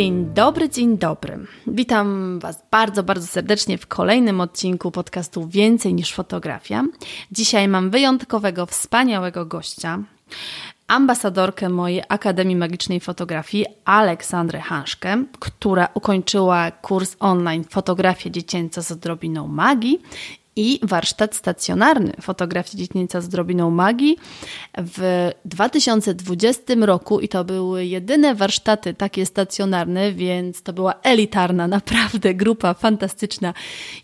Dzień dobry, dzień dobry. Witam Was bardzo, bardzo serdecznie w kolejnym odcinku podcastu Więcej niż fotografia. Dzisiaj mam wyjątkowego, wspaniałego gościa, ambasadorkę mojej Akademii Magicznej Fotografii, Aleksandrę Hanszkę, która ukończyła kurs online Fotografia dziecięca z odrobiną magii i warsztat stacjonarny fotografii dziecięca z drobiną magii w 2020 roku i to były jedyne warsztaty takie stacjonarne, więc to była elitarna, naprawdę grupa fantastyczna.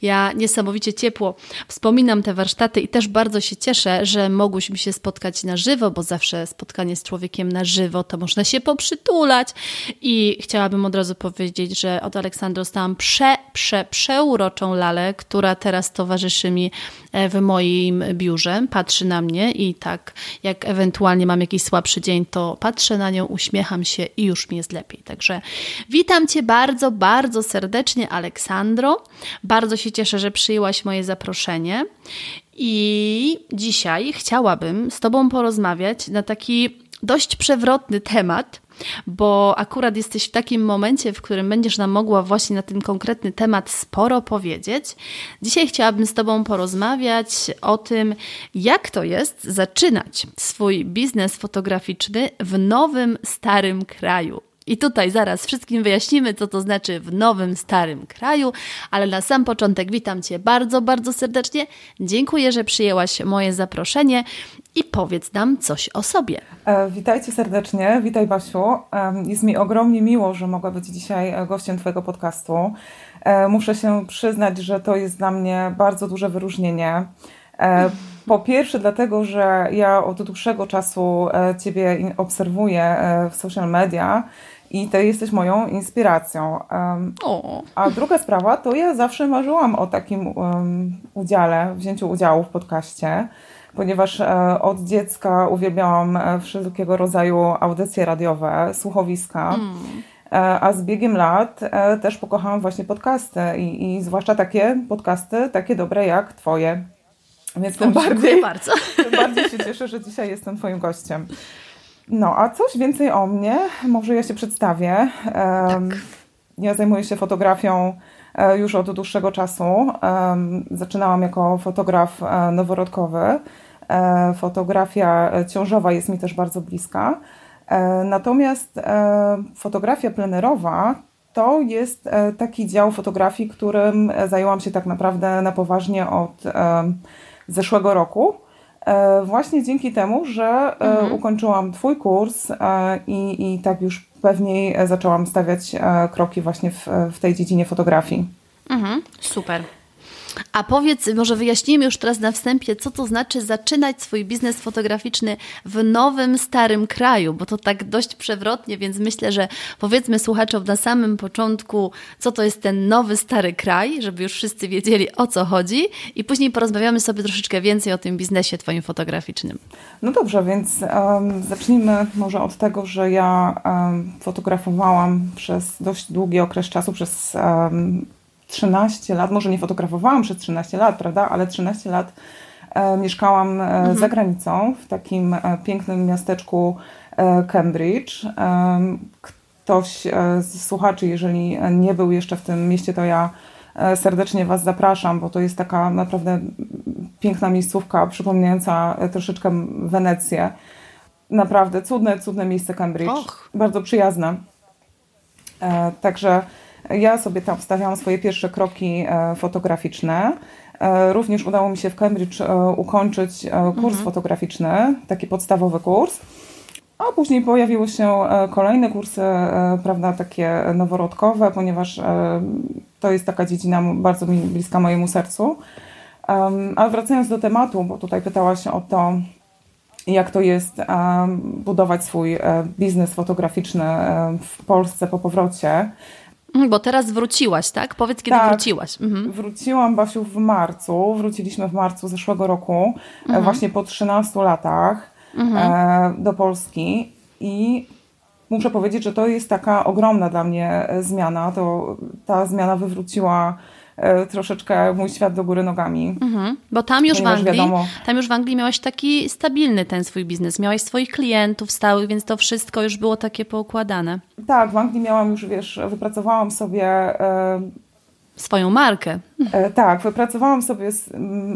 Ja niesamowicie ciepło wspominam te warsztaty i też bardzo się cieszę, że mogłyśmy się spotkać na żywo, bo zawsze spotkanie z człowiekiem na żywo to można się poprzytulać i chciałabym od razu powiedzieć, że od Aleksandra dostałam prze, prze, przeuroczą lalę, która teraz towarzyszy e, w moim biurze, patrzy na mnie i tak jak ewentualnie mam jakiś słabszy dzień, to patrzę na nią, uśmiecham się i już mi jest lepiej. Także witam Cię bardzo, bardzo serdecznie, Aleksandro. Bardzo się cieszę, że przyjęłaś moje zaproszenie. I dzisiaj chciałabym z Tobą porozmawiać na taki dość przewrotny temat, bo akurat jesteś w takim momencie, w którym będziesz nam mogła właśnie na ten konkretny temat sporo powiedzieć. Dzisiaj chciałabym z Tobą porozmawiać o tym, jak to jest zaczynać swój biznes fotograficzny w nowym, starym kraju. I tutaj zaraz wszystkim wyjaśnimy, co to znaczy w nowym, starym kraju, ale na sam początek witam Cię bardzo, bardzo serdecznie. Dziękuję, że przyjęłaś moje zaproszenie i powiedz nam coś o sobie. E, witajcie serdecznie, witaj Basiu. E, jest mi ogromnie miło, że mogę być dzisiaj e, gościem Twojego podcastu. Muszę się przyznać, że to jest dla mnie bardzo duże wyróżnienie. Po pierwsze, dlatego, że ja od dłuższego czasu Ciebie obserwuję w social media i Ty jesteś moją inspiracją. O. A druga sprawa, to ja zawsze marzyłam o takim udziale, wzięciu udziału w podcaście ponieważ e, od dziecka uwielbiałam e, wszelkiego rodzaju audycje radiowe, słuchowiska. Mm. E, a z biegiem lat też pokochałam właśnie podcasty i, i zwłaszcza takie podcasty, takie dobre jak Twoje. Więc tym bardziej, bardzo. tym bardziej się cieszę, że dzisiaj jestem Twoim gościem. No, a coś więcej o mnie, może ja się przedstawię. Tak. Ja zajmuję się fotografią już od dłuższego czasu. Zaczynałam jako fotograf noworodkowy. E, fotografia ciążowa jest mi też bardzo bliska. E, natomiast e, fotografia plenerowa to jest taki dział fotografii, którym zajęłam się tak naprawdę na poważnie od zeszłego roku. Właśnie dzięki temu, że mhm. ukończyłam Twój kurs i, i tak już pewniej zaczęłam stawiać kroki właśnie w, w tej dziedzinie fotografii. Mhm. Super. A powiedz, może wyjaśnijmy już teraz na wstępie, co to znaczy zaczynać swój biznes fotograficzny w nowym, starym kraju, bo to tak dość przewrotnie, więc myślę, że powiedzmy słuchaczom na samym początku, co to jest ten nowy, stary kraj, żeby już wszyscy wiedzieli o co chodzi i później porozmawiamy sobie troszeczkę więcej o tym biznesie Twoim fotograficznym. No dobrze, więc um, zacznijmy może od tego, że ja um, fotografowałam przez dość długi okres czasu, przez um, 13 lat, może nie fotografowałam przez 13 lat, prawda, ale 13 lat e, mieszkałam e, mhm. za granicą w takim e, pięknym miasteczku Cambridge. Ktoś z słuchaczy, jeżeli nie był jeszcze w tym mieście, to ja serdecznie Was zapraszam, bo to jest taka naprawdę piękna miejscówka, przypominająca troszeczkę Wenecję. Naprawdę cudne, cudne miejsce Cambridge. Och. Bardzo przyjazne. Także ja sobie tam wstawiałam swoje pierwsze kroki e, fotograficzne. Również udało mi się w Cambridge ukończyć kurs mhm. fotograficzny, taki podstawowy kurs. A później pojawiły się kolejne kursy, prawda, takie noworodkowe, ponieważ to jest taka dziedzina bardzo mi bliska mojemu sercu. Ale wracając do tematu, bo tutaj pytałaś o to, jak to jest budować swój e, biznes fotograficzny e, w Polsce po powrocie. Mhm, bo teraz wróciłaś, tak? Powiedz, kiedy tak, wróciłaś. Mhm. Wróciłam, Basiu, w marcu. Wróciliśmy w marcu zeszłego roku, e, mhm. właśnie po 13 latach mhm. do Polski. I muszę powiedzieć, że to jest taka ogromna dla mnie zmiana. To, ta zmiana wywróciła E, troszeczkę mój świat do góry nogami. Mhm, bo tam już w Anglii, wiadomo, tam już w Anglii miałaś taki stabilny ten swój biznes, miałaś swoich klientów stałych, więc to wszystko już było takie poukładane. Tak, w Anglii miałam już, wiesz, wypracowałam sobie... E, swoją markę. E, tak, wypracowałam sobie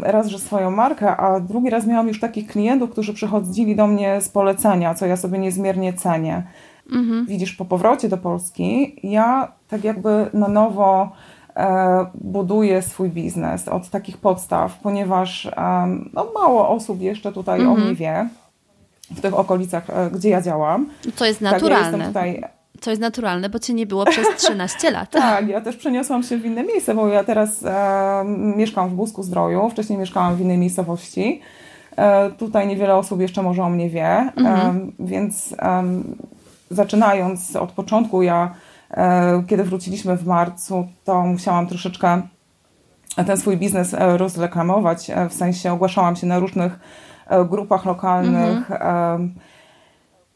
raz, że swoją markę, a drugi raz miałam już takich klientów, którzy przychodzili do mnie z polecenia, co ja sobie niezmiernie cenię. Mhm. Widzisz, po powrocie do Polski ja tak jakby na nowo E, buduje swój biznes od takich podstaw, ponieważ no, mało osób jeszcze tutaj mm -hmm. o mhm. mnie wie w tych okolicach, e, gdzie ja działam. Co jest naturalne. Tak, ja tutaj... Co jest naturalne, bo cię nie było przez 13 lat. tak, ja też przeniosłam się w inne miejsce, bo ja teraz e, mieszkam w Busku Zdroju, wcześniej mieszkałam w innej miejscowości. E, tutaj niewiele osób jeszcze może o mnie wie, mm -hmm. więc zaczynając od początku, ja E, kiedy wróciliśmy w marcu, to musiałam troszeczkę ten swój biznes e, rozreklamować, e, w sensie ogłaszałam się na różnych grupach lokalnych. Mhm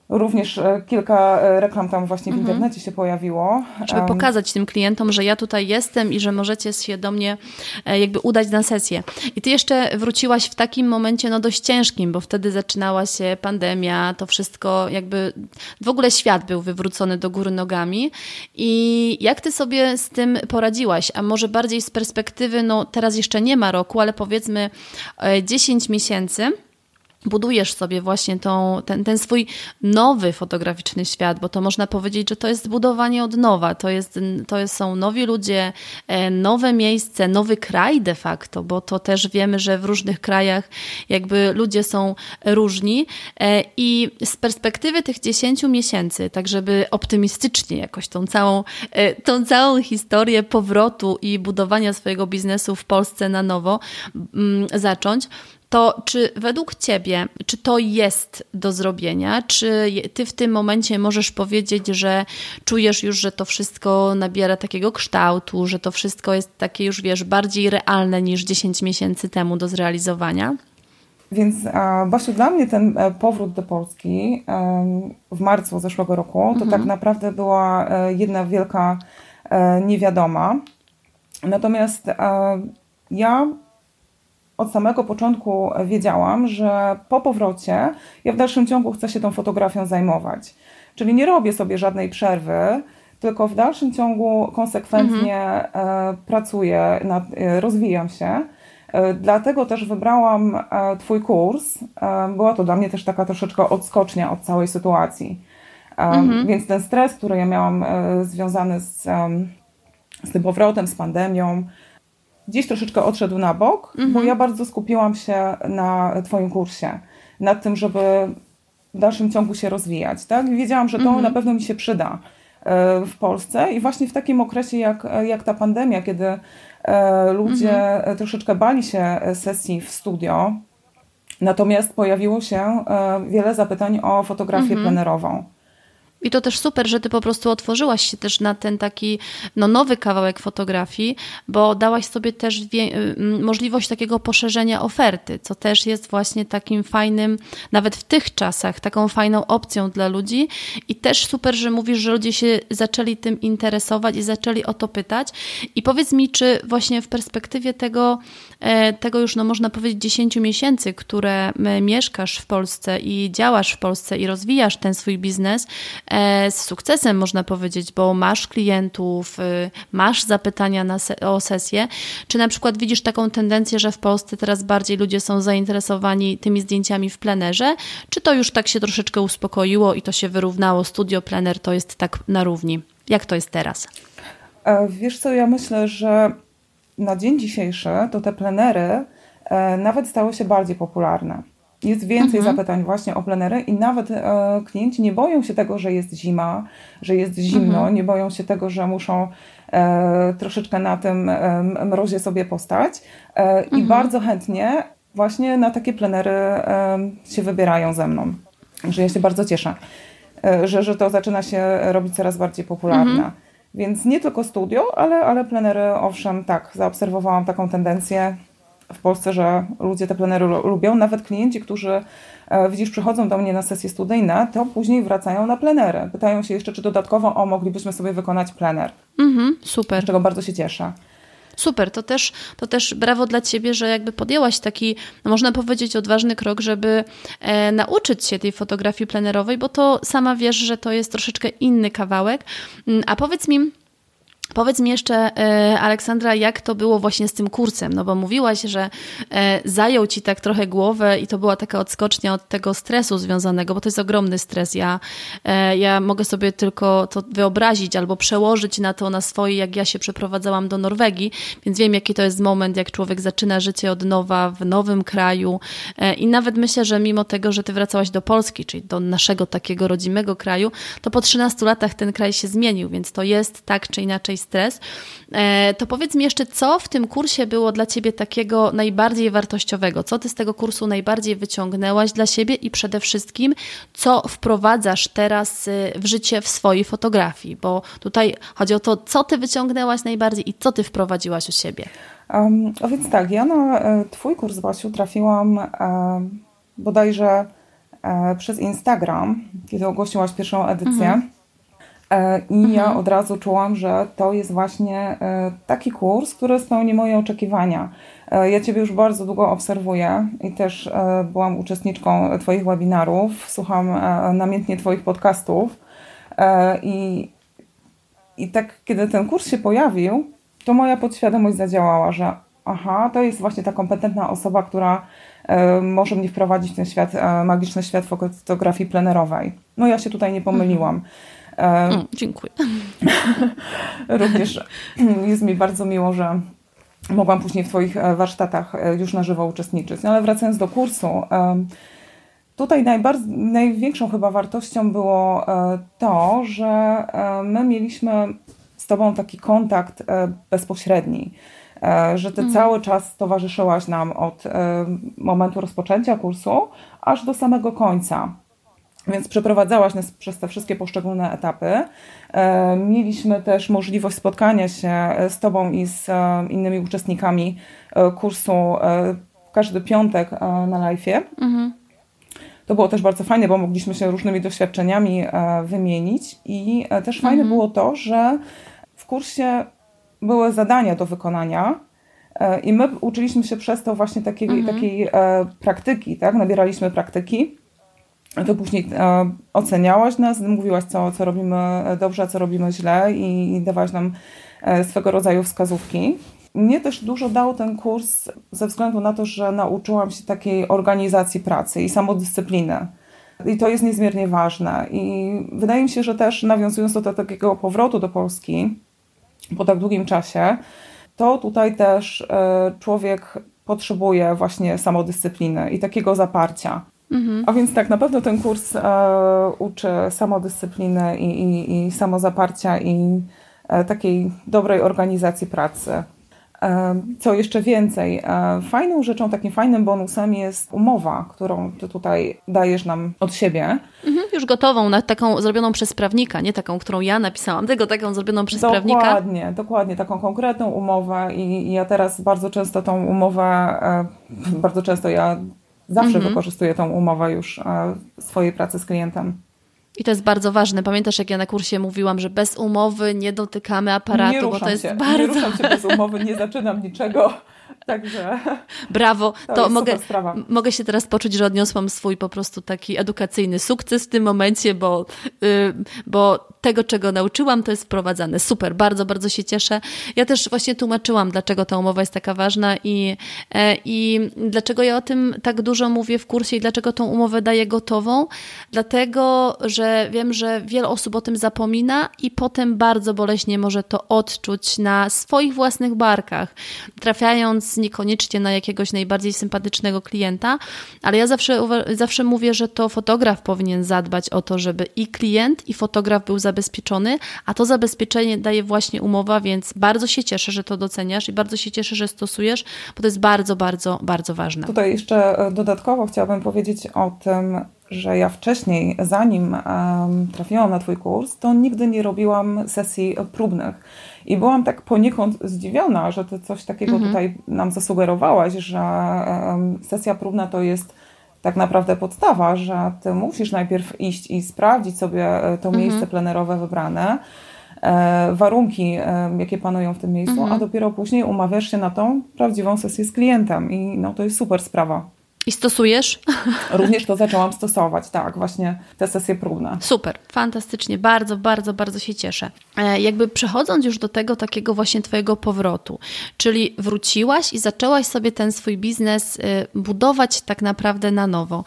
Również e, kilka e, reklam tam właśnie w mhm. internecie się pojawiło. Żeby pokazać tym klientom, że ja tutaj jestem i że możecie się do mnie e, jakby udać na sesję. I ty jeszcze wróciłaś w takim momencie no dość ciężkim, bo wtedy zaczynała się pandemia, to wszystko jakby w ogóle świat był wywrócony do góry nogami. I jak ty sobie z tym poradziłaś? A może bardziej z perspektywy, no teraz jeszcze nie ma roku, ale powiedzmy 10 miesięcy budujesz sobie właśnie tą, ten, ten swój nowy fotograficzny świat, bo to można powiedzieć, że to jest budowanie od nowa. To, jest, to jest, są nowi ludzie, e, nowe miejsce, nowy kraj de facto, bo to też wiemy, że w różnych krajach jakby ludzie są różni e, i z perspektywy tych 10 miesięcy, tak żeby optymistycznie jakoś tą całą, e, tą całą historię powrotu i budowania swojego biznesu w Polsce na nowo mm, zacząć, to czy według Ciebie, czy to jest do zrobienia? Czy Ty w tym momencie możesz powiedzieć, że czujesz już, że to wszystko nabiera takiego kształtu, że to wszystko jest takie już, wiesz, bardziej realne niż 10 miesięcy temu do zrealizowania? Więc Basiu, dla mnie ten e, powrót do Polski w marcu zeszłego roku to mhm. tak naprawdę była e, jedna wielka e, niewiadoma. Natomiast ja od samego początku wiedziałam, że po powrocie ja w dalszym ciągu chcę się tą fotografią zajmować. Czyli nie robię sobie żadnej przerwy, tylko w dalszym ciągu konsekwentnie mhm. pracuję, nad, e, rozwijam się. E, dlatego też wybrałam Twój kurs. Była to dla mnie też taka troszeczkę odskocznia od całej sytuacji. Mhm. Więc ten stres, który ja miałam związany z, z tym powrotem, z pandemią, gdzieś troszeczkę odszedł na bok, mhm. bo ja bardzo skupiłam się na Twoim kursie, nad tym, żeby w dalszym ciągu się rozwijać. Tak? wiedziałam, że to mhm. na pewno mi się przyda e, w Polsce i właśnie w takim okresie jak, jak ta pandemia, kiedy e, ludzie mhm. troszeczkę bali się sesji w studio, natomiast pojawiło się e, wiele zapytań o fotografię mhm. plenerową. I to też super, że ty po prostu otworzyłaś się też na ten taki no, nowy kawałek fotografii, bo dałaś sobie też y, możliwość takiego poszerzenia oferty, co też jest właśnie takim fajnym, nawet w tych czasach, taką fajną opcją dla ludzi. I też super, że mówisz, że ludzie się zaczęli tym interesować i zaczęli o to pytać. I powiedz mi, czy właśnie w perspektywie tego, e, tego już, no można powiedzieć, 10 miesięcy, które mieszkasz w Polsce i działasz w Polsce i rozwijasz ten swój biznes, z sukcesem, można powiedzieć, bo masz klientów, y, masz zapytania se o sesję. Czy na przykład widzisz taką tendencję, że w Polsce teraz bardziej ludzie są zainteresowani tymi zdjęciami w plenerze? Czy to już tak się troszeczkę uspokoiło i to się wyrównało? Studio plener to jest tak na równi. Jak to jest teraz? E, wiesz co, ja myślę, że na dzień dzisiejszy to te plenery e, nawet stały się bardziej popularne. Jest więcej mhm. zapytań właśnie o plenery i nawet e, klienci nie boją się tego, że jest zima, że jest zimno, mhm. nie boją się tego, że muszą e, troszeczkę na tym e, mrozie sobie postać e, mhm. i bardzo chętnie właśnie na takie plenery e, się wybierają ze mną. Że ja się bardzo cieszę, e, że, że to zaczyna się robić coraz bardziej popularne. Mhm. Więc nie tylko studio, ale, ale plenery, owszem, tak, zaobserwowałam taką tendencję w Polsce, że ludzie te plenery lubią. Nawet klienci, którzy e, widzisz, przychodzą do mnie na sesje studyjne, to później wracają na plenery. Pytają się jeszcze, czy dodatkowo, o, moglibyśmy sobie wykonać plener. Mhm, super. Z czego bardzo się cieszę. Super, to też, to też brawo dla Ciebie, że jakby podjęłaś taki, no można powiedzieć, odważny krok, żeby e, nauczyć się tej fotografii plenerowej, bo to sama wiesz, że to jest troszeczkę inny kawałek. Mm, a powiedz mi, Powiedz mi jeszcze, e, Aleksandra, jak to było właśnie z tym kursem? No bo mówiłaś, że e, zajął ci tak trochę głowę i to była taka odskocznia od tego stresu związanego, bo to jest ogromny stres. Ja, e, ja mogę sobie tylko to wyobrazić albo przełożyć na to na swoje, jak ja się przeprowadzałam do Norwegii, więc wiem, jaki to jest moment, jak człowiek zaczyna życie od nowa w nowym kraju. I nawet myślę, że mimo tego, że ty wracałaś do Polski, czyli do naszego takiego rodzimego kraju, to po 13 latach ten kraj się zmienił, więc to jest tak czy inaczej stres. E, to powiedz mi jeszcze, co w tym kursie było dla Ciebie takiego najbardziej wartościowego? Co Ty z tego kursu najbardziej wyciągnęłaś dla siebie i przede wszystkim, co wprowadzasz teraz y, w życie w swojej fotografii? Bo tutaj chodzi o to, co Ty wyciągnęłaś najbardziej i co Ty wprowadziłaś u siebie. Um, a więc tak, ja na e, Twój kurs, Basiu, trafiłam e, bodajże przez Instagram, kiedy ogłosiłaś pierwszą edycję. Mhm. E, I mhm. ja od razu czułam, że to jest właśnie e, taki kurs, który spełni moje oczekiwania. E, ja Ciebie już bardzo długo obserwuję i też byłam uczestniczką Twoich webinarów, słucham namiętnie Twoich podcastów. I, I tak, kiedy ten kurs się pojawił, to moja podświadomość zadziałała, że aha, to jest właśnie ta kompetentna osoba, która może mnie wprowadzić w ten świat, magiczny świat fotografii plenerowej. No ja się tutaj nie pomyliłam. Mhm. Mm, dziękuję. Również jest mi bardzo miło, że mogłam później w Twoich e, warsztatach e, już na żywo uczestniczyć. No ale wracając do kursu, tutaj największą chyba wartością było e, to, że my mieliśmy z Tobą taki kontakt bezpośredni że Ty mm. cały czas towarzyszyłaś nam od momentu rozpoczęcia kursu aż do samego końca. Więc przeprowadzałaś nas przez te wszystkie poszczególne etapy. E, mieliśmy też możliwość spotkania się e, z Tobą i z e, innymi uczestnikami kursu każdy piątek na live. Mhm. To było też bardzo fajne, bo mogliśmy się różnymi doświadczeniami wymienić i też fajne mhm. było to, że w kursie były zadania do wykonania, i my uczyliśmy się przez to właśnie takiej, mhm. takiej praktyki, tak? Nabieraliśmy praktyki to później e, oceniałaś nas, mówiłaś, co, co robimy dobrze, a co robimy źle i, i dawałaś nam e, swego rodzaju wskazówki. Mnie też dużo dał ten kurs ze względu na to, że nauczyłam się takiej organizacji pracy i samodyscypliny. I to jest niezmiernie ważne. I wydaje mi się, że też nawiązując do takiego powrotu do Polski po tak długim czasie, to tutaj też e, człowiek potrzebuje właśnie samodyscypliny i takiego zaparcia. Mhm. A więc tak, na pewno ten kurs e, uczy samodyscypliny i, i, i samozaparcia i e, takiej dobrej organizacji pracy. E, co jeszcze więcej, e, fajną rzeczą, takim fajnym bonusem jest umowa, którą ty tutaj dajesz nam od siebie. Mhm, już gotową, na taką zrobioną przez prawnika, nie taką, którą ja napisałam, tylko taką zrobioną przez dokładnie, prawnika. Dokładnie, dokładnie, taką konkretną umowę i, i ja teraz bardzo często tą umowę, e, bardzo często ja Zawsze mhm. wykorzystuję tą umowę już e, swojej pracy z klientem. I to jest bardzo ważne. Pamiętasz, jak ja na kursie mówiłam, że bez umowy nie dotykamy aparatu, nie bo to jest się, bardzo... Nie ruszam się bez umowy, nie zaczynam niczego Także. Brawo. To, to mogę, mogę się teraz poczuć, że odniosłam swój po prostu taki edukacyjny sukces w tym momencie, bo, yy, bo tego, czego nauczyłam, to jest wprowadzane. Super, bardzo, bardzo się cieszę. Ja też właśnie tłumaczyłam, dlaczego ta umowa jest taka ważna i, e, i dlaczego ja o tym tak dużo mówię w kursie i dlaczego tą umowę daję gotową. Dlatego, że wiem, że wiele osób o tym zapomina i potem bardzo boleśnie może to odczuć na swoich własnych barkach, trafiając niekoniecznie na jakiegoś najbardziej sympatycznego klienta, ale ja zawsze, zawsze mówię, że to fotograf powinien zadbać o to, żeby i klient, i fotograf był zabezpieczony a to zabezpieczenie daje właśnie umowa, więc bardzo się cieszę, że to doceniasz i bardzo się cieszę, że stosujesz, bo to jest bardzo, bardzo, bardzo ważne. Tutaj jeszcze e, dodatkowo chciałabym powiedzieć o tym, że ja wcześniej, zanim trafiłam na Twój kurs, to nigdy nie robiłam sesji próbnych. I byłam tak poniekąd zdziwiona, że Ty coś takiego mhm. tutaj nam zasugerowałaś, że sesja próbna to jest tak naprawdę podstawa, że ty musisz najpierw iść i sprawdzić sobie e, to mhm. miejsce plenerowe wybrane, e, warunki, jakie panują w tym miejscu, mhm. a dopiero później umawiasz się na tą prawdziwą sesję z klientem i no to jest super sprawa. I stosujesz? Również to zaczęłam stosować, tak, właśnie te sesje próbne. Super, fantastycznie, bardzo, bardzo, bardzo się cieszę. E, jakby przechodząc już do tego takiego właśnie Twojego powrotu, czyli wróciłaś i zaczęłaś sobie ten swój biznes e, budować tak naprawdę na nowo.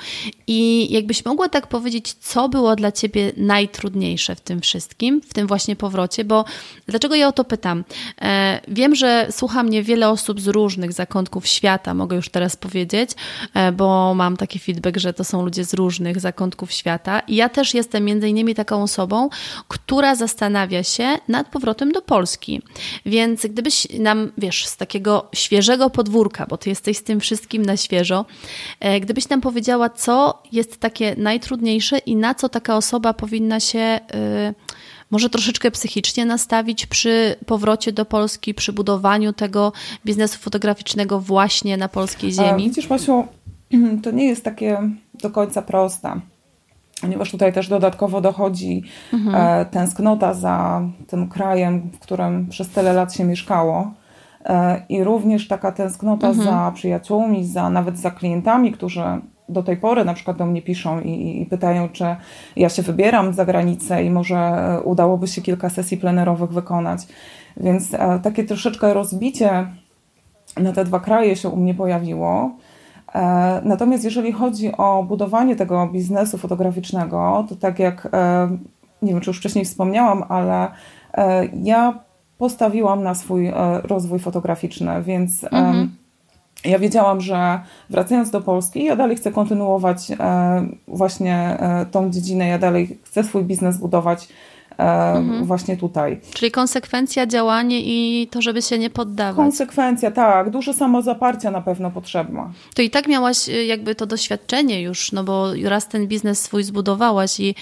I jakbyś mogła tak powiedzieć, co było dla Ciebie najtrudniejsze w tym wszystkim, w tym właśnie powrocie, bo dlaczego ja o to pytam? E, wiem, że słucha mnie wiele osób z różnych zakątków świata, mogę już teraz powiedzieć, bo mam taki feedback, że to są ludzie z różnych zakątków świata. I ja też jestem między innymi taką osobą, która zastanawia się nad powrotem do Polski. Więc gdybyś nam, wiesz, z takiego świeżego podwórka, bo ty jesteś z tym wszystkim na świeżo, e, gdybyś nam powiedziała, co jest takie najtrudniejsze i na co taka osoba powinna się. Yy, może troszeczkę psychicznie nastawić przy powrocie do Polski, przy budowaniu tego biznesu fotograficznego właśnie na polskiej ziemi? A, widzisz, Masiu, to nie jest takie do końca proste, ponieważ tutaj też dodatkowo dochodzi mhm. E, tęsknota za tym krajem, w którym przez tyle lat się mieszkało. E, I również taka tęsknota mhm. za przyjaciółmi, za, nawet za klientami, którzy do tej pory na przykład do mnie piszą i, i, pytają, czy ja się wybieram za granicę i może udałoby się kilka sesji plenerowych wykonać. Więc e, takie troszeczkę rozbicie na te dwa kraje się u mnie pojawiło. E, natomiast jeżeli chodzi o budowanie tego biznesu fotograficznego, to tak jak e, nie wiem, czy już wcześniej wspomniałam, ale e, ja postawiłam na swój rozwój fotograficzny, więc mhm. ja wiedziałam, że wracając do Polski, ja dalej chcę kontynuować właśnie tą dziedzinę, ja dalej chcę swój biznes budować mhm. właśnie tutaj. Czyli konsekwencja, działanie i to, żeby się nie poddawać. Konsekwencja, tak. Dużo samozaparcia na pewno potrzebna. To i tak miałaś y, jakby to doświadczenie już, no bo raz ten biznes swój zbudowałaś i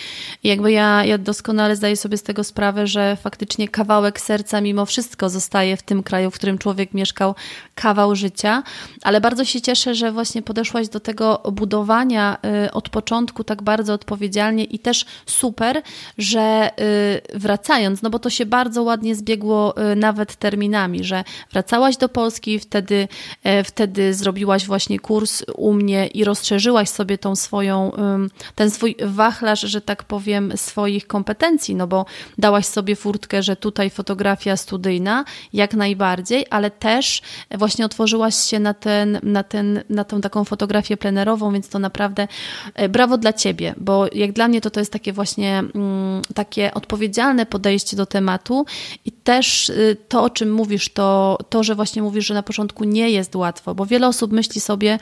jakby ja, ja doskonale zdaję sobie z tego sprawę, że faktycznie kawałek serca mimo wszystko zostaje w tym kraju, w którym człowiek mieszkał, kawał życia, ale bardzo się cieszę, że właśnie podeszłaś do tego budowania y, od początku tak bardzo odpowiedzialnie i też super, że wracając, no bo to się bardzo ładnie zbiegło y, nawet terminami, że wracałaś do Polski, wtedy, e, wtedy zrobiłaś właśnie kurs u mnie i rozszerzyłaś sobie tą swoją, ten swój wachlarz, że tak powiem, swoich kompetencji, no bo dałaś sobie furtkę, że tutaj fotografia studyjna, jak najbardziej, ale też właśnie otworzyłaś się na, ten, na, ten, na tą taką fotografię plenerową, więc to naprawdę e, brawo dla Ciebie, bo jak dla mnie to to jest takie właśnie mm, takie odpowiedzialne odpowiedzialne podejście do tematu i też y, to, o czym mówisz, to, to, że właśnie mówisz, że na początku nie jest łatwo, bo wiele osób myśli sobie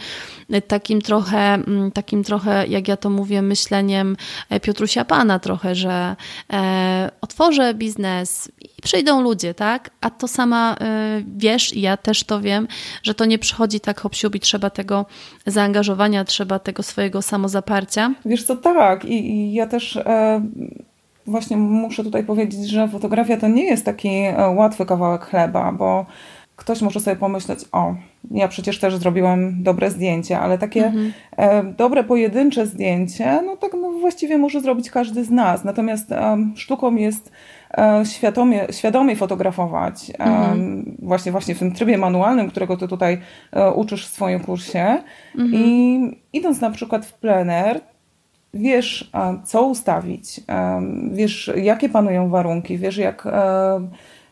y, takim trochę, mm, takim trochę, jak ja to mówię, myśleniem e, Piotrusia Pana trochę, że e, otworzę biznes i przyjdą ludzie, tak? A to sama e, wiesz i ja też to wiem, że to nie przychodzi tak hop i trzeba tego zaangażowania, trzeba tego swojego samozaparcia. Wiesz co, tak i, i ja też... E właśnie muszę tutaj powiedzieć, że fotografia to nie jest taki e, łatwy kawałek chleba, bo ktoś może sobie pomyśleć, o, ja przecież też zrobiłam dobre zdjęcie, ale takie mhm. e, dobre pojedyncze zdjęcie, no tak no właściwie może zrobić każdy z nas. Natomiast e, sztuką jest świadomie, świadomie fotografować mhm. właśnie, właśnie w tym trybie manualnym, którego ty tutaj uczysz w swoim kursie mhm. i idąc na przykład w plener, wiesz co ustawić, wiesz jakie panują warunki, wiesz jak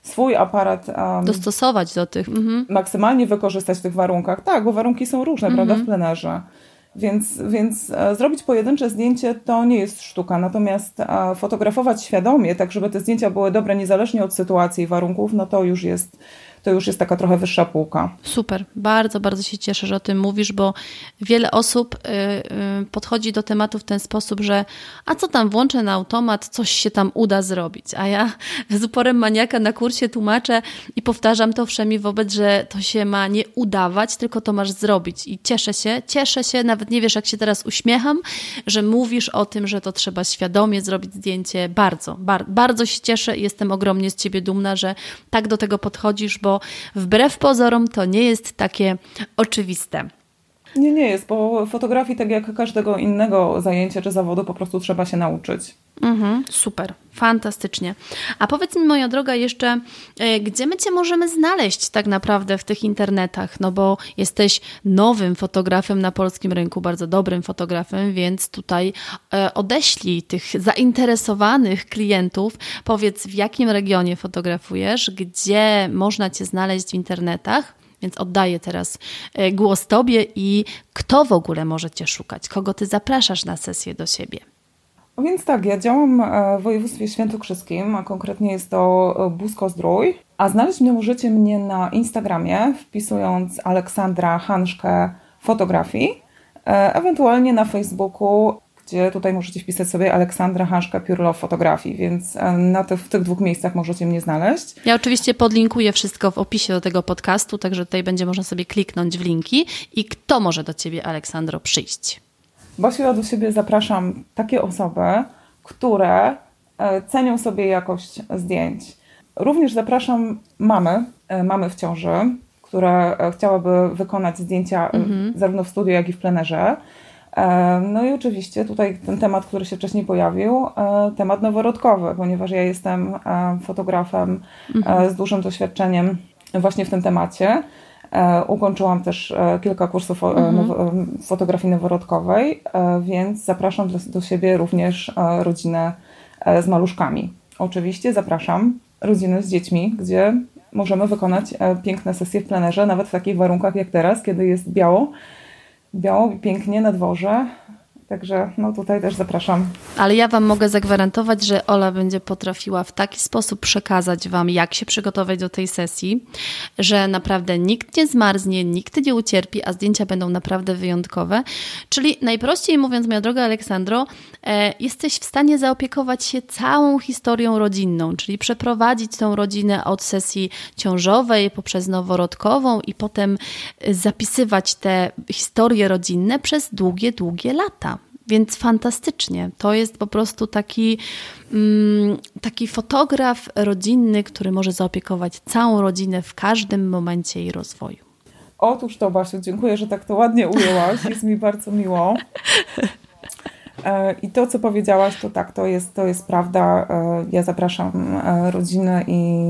swój aparat dostosować do tych. Mhm. Maksymalnie wykorzystać w tych warunkach. Tak, bo warunki są różne, mhm. prawda, w plenerze. Więc, więc e, zrobić pojedyncze zdjęcie to nie jest sztuka, natomiast e, fotografować świadomie, tak żeby te zdjęcia były dobre niezależnie od sytuacji i warunków, no to już jest to już jest taka trochę wyższa półka. Super, bardzo, bardzo się cieszę, że o tym mówisz, bo wiele osób y, y, podchodzi do tematu w ten sposób, że a co tam, włączę na automat, coś się tam uda zrobić. A ja z uporem maniaka na kursie tłumaczę i powtarzam to wszemi wobec, że to się ma nie udawać, tylko to masz zrobić. I cieszę się, cieszę się, nawet nie wiesz, jak się teraz uśmiecham, że mówisz o tym, że to trzeba świadomie zrobić zdjęcie. Bardzo, bar bardzo się cieszę i jestem ogromnie z Ciebie dumna, że tak do tego podchodzisz, bo wbrew pozorom to nie jest takie oczywiste. Nie, nie jest, bo fotografii, tak jak każdego innego zajęcia czy zawodu, po prostu trzeba się nauczyć. Mhm, super, fantastycznie. A powiedz mi, moja droga, jeszcze, e, gdzie my Cię możemy znaleźć tak naprawdę w tych internetach? No bo jesteś nowym fotografem na polskim rynku, bardzo dobrym fotografem, więc tutaj e, odeślij tych zainteresowanych klientów. Powiedz, w jakim regionie fotografujesz, gdzie można Cię znaleźć w internetach? Więc oddaję teraz e, głos Tobie i kto w ogóle może Cię szukać? Kogo Ty zapraszasz na sesję do siebie? Więc tak, ja działam e, w województwie świętokrzyskim, a konkretnie jest to e, Busko Zdrój. A znaleźć mnie możecie mnie na Instagramie, wpisując Aleksandra Hanszkę fotografii, ewentualnie na Facebooku gdzie tutaj możecie wpisać sobie Aleksandra Haszka Piórlo Fotografii, więc e, na te, w tych dwóch miejscach możecie mnie znaleźć. Ja oczywiście podlinkuję wszystko w opisie do tego podcastu, także tutaj będzie można sobie kliknąć w linki. I kto może do Ciebie, Aleksandro, przyjść? Basiu, ja do siebie zapraszam takie osoby, które e, cenią sobie jakość zdjęć. Również zapraszam mamy, e, mamy w ciąży, które chciałaby wykonać zdjęcia mhm. zarówno w studiu, jak i w plenerze. E, no i oczywiście tutaj ten temat, który się wcześniej pojawił, e, temat noworodkowy, ponieważ ja jestem e, fotografem mhm. z dużym doświadczeniem właśnie w tym temacie. Ukończyłam też kilka kursów mhm. fotografii noworodkowej, więc zapraszam do, do siebie również rodzinę z maluszkami. Oczywiście zapraszam rodziny z dziećmi, gdzie możemy wykonać piękne sesje w plenerze, nawet w takich warunkach jak teraz, kiedy jest biało biało pięknie na dworze. Także no tutaj też zapraszam. Ale ja Wam mogę zagwarantować, że Ola będzie potrafiła w taki sposób przekazać Wam, jak się przygotować do tej sesji, że naprawdę nikt nie zmarznie, nikt nie ucierpi, a zdjęcia będą naprawdę wyjątkowe. Czyli najprościej mówiąc, moja droga Aleksandro, e, jesteś w stanie zaopiekować się całą historią rodzinną, czyli przeprowadzić tą rodzinę od sesji ciążowej poprzez noworodkową i potem e, zapisywać te historie rodzinne przez długie, długie lata. Więc fantastycznie. To jest po prostu taki, mm, taki fotograf rodzinny, który może zaopiekować całą rodzinę w każdym momencie jej rozwoju. Otóż to, Basiu, dziękuję, że tak to ładnie ujęłaś. Jest mi bardzo miło. E, I to, co powiedziałaś, to tak, to jest, to jest prawda. E, ja zapraszam e, rodzinę i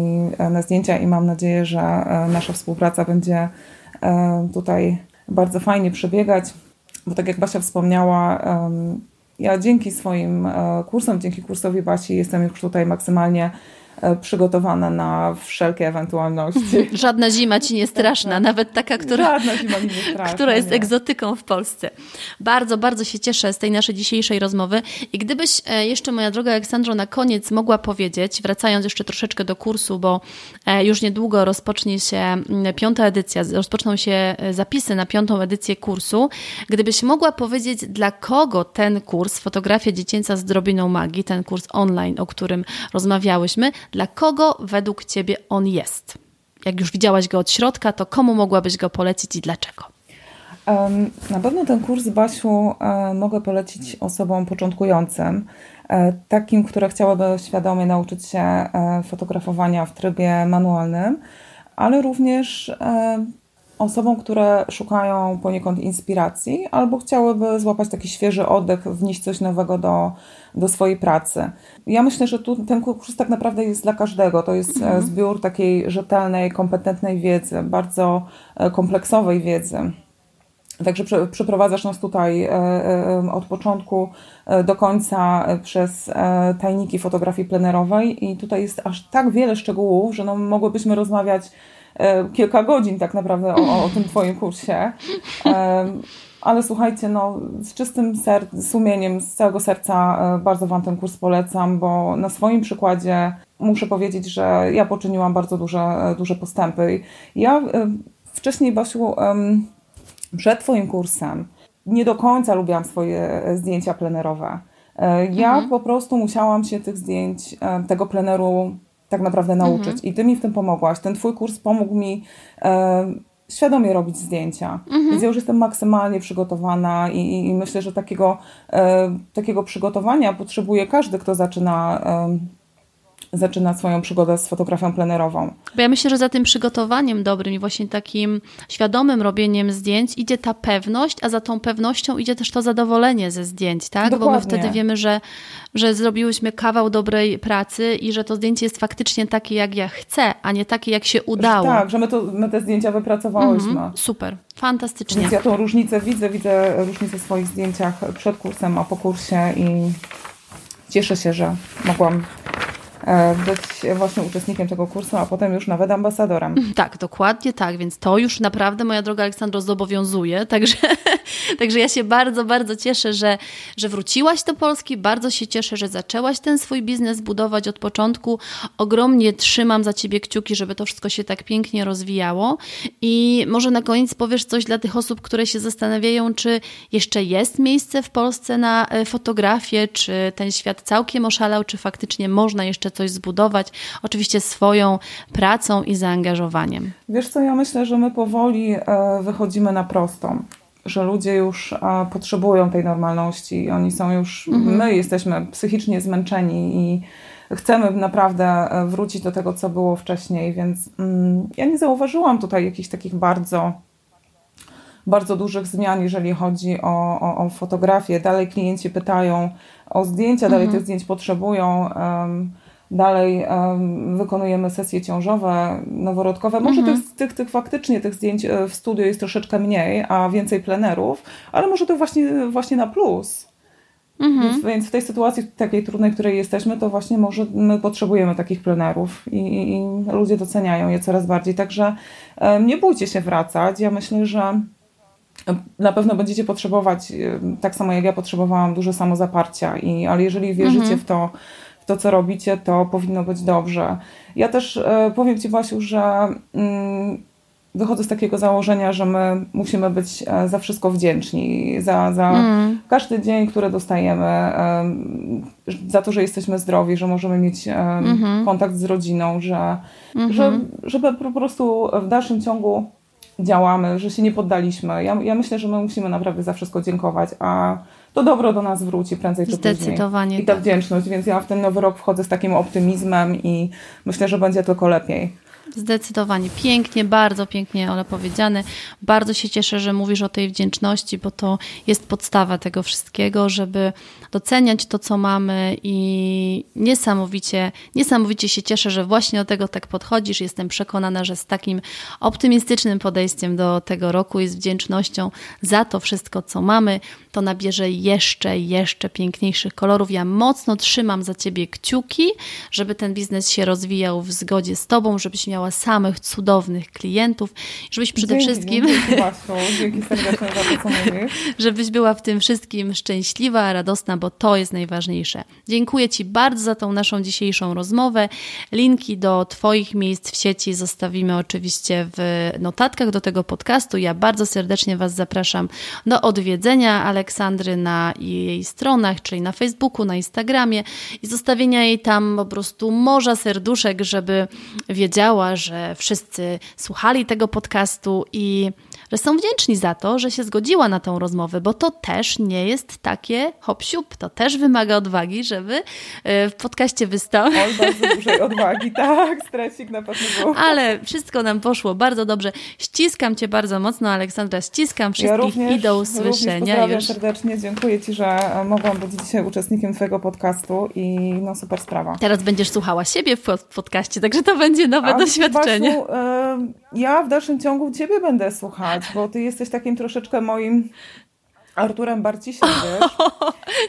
na zdjęcia i mam nadzieję, że nasza współpraca będzie tutaj bardzo fajnie przebiegać bo tak jak Basia wspomniała, ja dzięki swoim e, kursom, dzięki kursowi Basi jestem już tutaj maksymalnie przygotowana na wszelkie ewentualności. Żadna zima ci nie straszna, nawet taka, która, straszna, która jest nie. egzotyką w Polsce. Bardzo, bardzo się cieszę z tej naszej dzisiejszej rozmowy. I gdybyś e, jeszcze, moja droga Aleksandro, na koniec mogła powiedzieć, wracając jeszcze troszeczkę do kursu, bo e, już niedługo rozpocznie się piąta edycja, rozpoczną się zapisy na piątą edycję kursu. Gdybyś mogła powiedzieć, dla kogo ten kurs, fotografia dziecięca z drobiną magii, ten kurs online, o którym rozmawiałyśmy, dla kogo według Ciebie on jest? Jak już widziałaś go od środka, to komu mogłabyś go polecić i dlaczego? Na pewno ten kurs, Basiu, e, mogę polecić osobom początkującym, e, takim, które chciałyby świadomie nauczyć się e, fotografowania w trybie manualnym, ale również osobom, które szukają poniekąd inspiracji albo chciałyby złapać taki świeży oddech, wnieść coś nowego do, do swojej pracy. Ja myślę, że tu ten kurs tak naprawdę jest dla każdego. To jest mhm. zbiór takiej rzetelnej, kompetentnej wiedzy, bardzo kompleksowej wiedzy. Także przeprowadzasz nas tutaj od początku do końca przez tajniki fotografii plenerowej i tutaj jest aż tak wiele szczegółów, że no mogłybyśmy rozmawiać E, kilka godzin tak naprawdę o, o tym Twoim kursie. E, ale słuchajcie, no, z czystym ser- sumieniem, z całego serca e, bardzo Wam ten kurs polecam, bo na swoim przykładzie muszę powiedzieć, że ja poczyniłam bardzo duże, duże postępy. Ja wcześniej, Basiu, przed Twoim kursem nie do końca lubiłam swoje zdjęcia plenerowe. Ja mhm. po prostu musiałam się tych zdjęć, tego pleneru tak naprawdę nauczyć. Mhm. I ty mi w tym pomogłaś. Ten twój kurs pomógł mi e, świadomie robić zdjęcia. Mhm. Więc ja już jestem maksymalnie przygotowana i, i myślę, że takiego, e, takiego przygotowania potrzebuje każdy, kto zaczyna e, zaczyna swoją przygodę z fotografią plenerową. Bo ja myślę, że za tym przygotowaniem dobrym i właśnie takim świadomym robieniem zdjęć idzie ta pewność, a za tą pewnością idzie też to zadowolenie ze zdjęć, tak? Dokładnie. Bo my wtedy wiemy, że, że zrobiłyśmy kawał dobrej pracy i że to zdjęcie jest faktycznie takie, jak ja chcę, a nie takie, jak się udało. Tak, że my, to, my te zdjęcia wypracowałyśmy. Mhm, super, fantastycznie. Więc ja tą różnicę widzę, widzę różnicę w swoich zdjęciach przed kursem, a po kursie i cieszę się, że mogłam być właśnie uczestnikiem tego kursu, a potem już nawet ambasadorem. Tak, dokładnie tak, więc to już naprawdę, moja droga Aleksandro, zobowiązuje, także, także ja się bardzo, bardzo cieszę, że, że wróciłaś do Polski, bardzo się cieszę, że zaczęłaś ten swój biznes budować od początku. Ogromnie trzymam za Ciebie kciuki, żeby to wszystko się tak pięknie rozwijało i może na koniec powiesz coś dla tych osób, które się zastanawiają, czy jeszcze jest miejsce w Polsce na e, fotografię, czy ten świat całkiem oszalał, czy faktycznie można jeszcze coś zbudować, oczywiście swoją pracą i zaangażowaniem. Wiesz co, ja myślę, że my powoli e, wychodzimy na prostą że ludzie już e, potrzebują tej normalności. Oni są już, mhm. my jesteśmy psychicznie zmęczeni i chcemy naprawdę e, wrócić do tego, co było wcześniej, więc mm, ja nie zauważyłam tutaj jakichś takich bardzo bardzo dużych zmian, jeżeli chodzi o, o, o fotografię. Dalej klienci pytają o zdjęcia, dalej mhm. tych zdjęć potrzebują. Um, Dalej um, wykonujemy sesje ciążowe, noworodkowe. Może mhm. tych, tych, tych faktycznie tych zdjęć e, w studiu jest troszeczkę mniej, a więcej plenerów, ale może to właśnie, właśnie na plus. Mhm. Więc, więc, w tej sytuacji takiej trudnej, w której jesteśmy, to właśnie może my potrzebujemy takich plenerów i, i, i ludzie doceniają je coraz bardziej. Także um, nie bójcie się wracać. Ja myślę, że na pewno będziecie potrzebować, tak samo jak ja potrzebowałam, dużo samozaparcia, i, ale jeżeli wierzycie mhm. w to, to, co robicie, to powinno być dobrze. Ja też e, powiem Ci, Basiu, że mm, wychodzę z takiego założenia, że my musimy być e, za wszystko wdzięczni, za, za mm. każdy dzień, który dostajemy, za to, że jesteśmy zdrowi, że możemy mieć mm -hmm. kontakt z rodziną, że, mm -hmm. że, żeby po prostu w dalszym ciągu działamy, że się nie poddaliśmy. Ja, ja myślę, że my musimy naprawdę za wszystko dziękować, a to dobro do nas wróci prędzej czy później. Zdecydowanie. I ta tak. wdzięczność, więc ja w ten nowy rok wchodzę z takim optymizmem i myślę, że będzie tylko lepiej. Zdecydowanie. Pięknie, bardzo pięknie, Ole, powiedziane. Bardzo się cieszę, że mówisz o tej wdzięczności, bo to jest podstawa tego wszystkiego, żeby doceniać to, co mamy i niesamowicie, niesamowicie się cieszę, że właśnie do tego tak podchodzisz. Jestem przekonana, że z takim optymistycznym podejściem do tego roku i z wdzięcznością za to wszystko, co mamy, to nabierze jeszcze, jeszcze piękniejszych kolorów. Ja mocno trzymam za Ciebie kciuki, żeby ten biznes się rozwijał w zgodzie z Tobą, żebyś miała samych cudownych klientów, żebyś przede dzięki, wszystkim... Dzięki, Basiu. dzięki serdecznie za to, co mówisz. Żebyś była w tym wszystkim szczęśliwa, radosna, bo to jest najważniejsze. Dziękuję Ci bardzo za tą naszą dzisiejszą rozmowę. Linki do Twoich miejsc w sieci zostawimy oczywiście w notatkach do tego podcastu. Ja bardzo serdecznie Was zapraszam do odwiedzenia Aleksandry na jej stronach, czyli na Facebooku, na Instagramie i zostawienia jej tam po prostu morza serduszek, żeby wiedziała, że wszyscy słuchali tego podcastu i że są wdzięczni za to, że się zgodziła na tą rozmowę, bo to też nie jest takie hop siup, to też wymaga odwagi, żeby e, w podcaście wystąpić. Oj, bardzo dużej odwagi, tak, stresik na pewno był. Ale wszystko nam poszło bardzo dobrze. Ściskam Cię bardzo mocno, Aleksandra, ściskam wszystkich ja również, i do usłyszenia. Pozdrawiam już. serdecznie, dziękuję Ci, że mogłam być dzisiaj uczestnikiem Twojego podcastu i no super sprawa. Teraz będziesz słuchała siebie w podcaście, także to będzie nowe A doświadczenie. Basiu, ja w dalszym ciągu Ciebie będę słuchać, bo Ty jesteś takim troszeczkę moim Arturem Barcisiem, wiesz?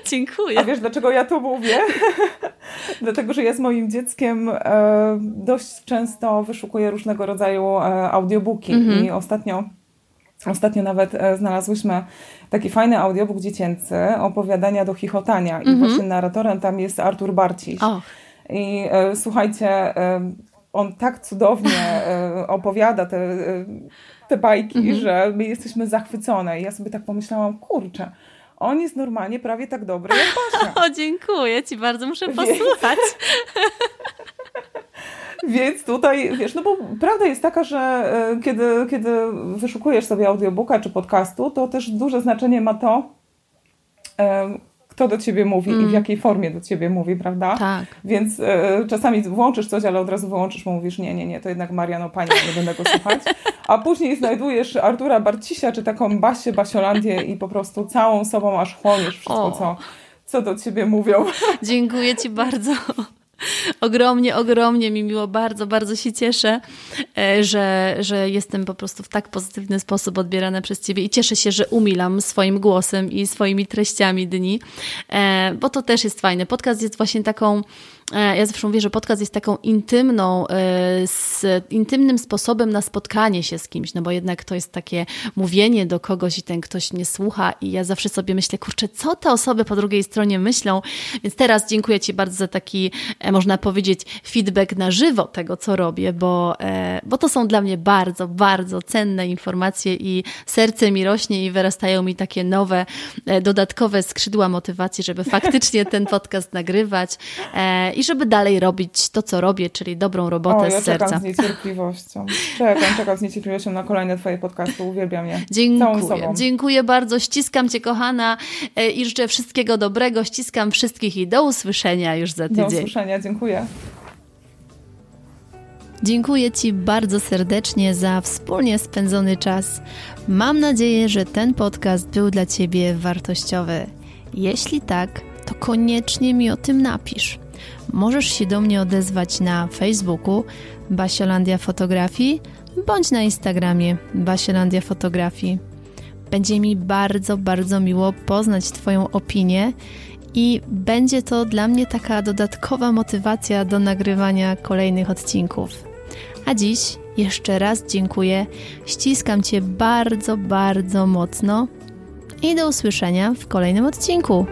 dziękuję. A wiesz, dlaczego ja to mówię? Dlatego, że ja z moim dzieckiem e, dość często wyszukuję różnego rodzaju e, audiobooki mm-hmm. i ostatnio Ostatnio nawet e, znalazłyśmy taki fajny audiobook dziecięcy, opowiadania do chichotania i mm-hmm. właśnie narratorem tam jest Artur Barciś. Oh. I e, słuchajcie, e, on tak cudownie e, opowiada te, e, te bajki, mm -hmm. że my jesteśmy zachwycone. I ja sobie tak pomyślałam, kurczę, on jest normalnie prawie tak dobry jak Basia. O, dziękuję Ci bardzo, muszę posłuchać. Więc tutaj, wiesz, no bo prawda jest taka, że e, kiedy, kiedy wyszukujesz sobie audiobooka czy podcastu, to też duże znaczenie ma to, kto do ciebie mówi mm. i w mm. jakiej formie do ciebie mówi, prawda? Tak. Więc e, czasami włączysz coś, ale od razu wyłączysz, mówisz, nie, nie, nie, to jednak Mariano Pani, nie będę go słuchać. A później znajdujesz Artura Barcisia, czy taką Basię, Basiolandię i po prostu całą sobą aż chłoniesz wszystko, co, co do ciebie mówią. Dziękuję Ci bardzo. Ogromnie, ogromnie mi miło, bardzo, bardzo się cieszę, e, że, że jestem po prostu w tak pozytywny sposób odbierana przez Ciebie i cieszę się, że umilam swoim głosem i swoimi treściami dni, e, bo to też jest fajne. Podcast jest właśnie taką ja zawsze mówię, że podcast jest taką intymną, e, z intymnym sposobem na spotkanie się z kimś, no bo jednak to jest takie mówienie do kogoś i ten ktoś nie słucha i ja zawsze sobie myślę, kurczę, co te osoby po drugiej stronie myślą, więc teraz dziękuję Ci bardzo za taki, e, można powiedzieć, feedback na żywo tego, co robię, bo, bo to są dla mnie bardzo, bardzo cenne informacje i serce mi rośnie i wyrastają mi takie nowe, dodatkowe skrzydła motywacji, żeby faktycznie ten podcast nagrywać. I żeby dalej robić to, co robię, czyli dobrą robotę o, ja z serca. czekam z niecierpliwością. Czekam, czekam z niecierpliwością na kolejne Twoje podcasty. Uwielbiam je. Dziękuję. Dziękuję bardzo. Ściskam Cię, kochana e, i życzę wszystkiego dobrego. Ściskam wszystkich i do usłyszenia już za tydzień. Do usłyszenia. Dziękuję. Dziękuję Ci bardzo serdecznie za wspólnie spędzony czas. Mam nadzieję, że ten podcast był dla Ciebie wartościowy. Jeśli tak, to koniecznie mi o tym napisz. Możesz się do mnie odezwać na Facebooku Basiolandia Fotografii bądź na Instagramie Basiolandia Fotografii. Będzie mi bardzo, bardzo miło poznać Twoją opinię i będzie to dla mnie taka dodatkowa motywacja do nagrywania kolejnych odcinków. A dziś jeszcze raz dziękuję, ściskam Cię bardzo, bardzo mocno i do usłyszenia w kolejnym odcinku.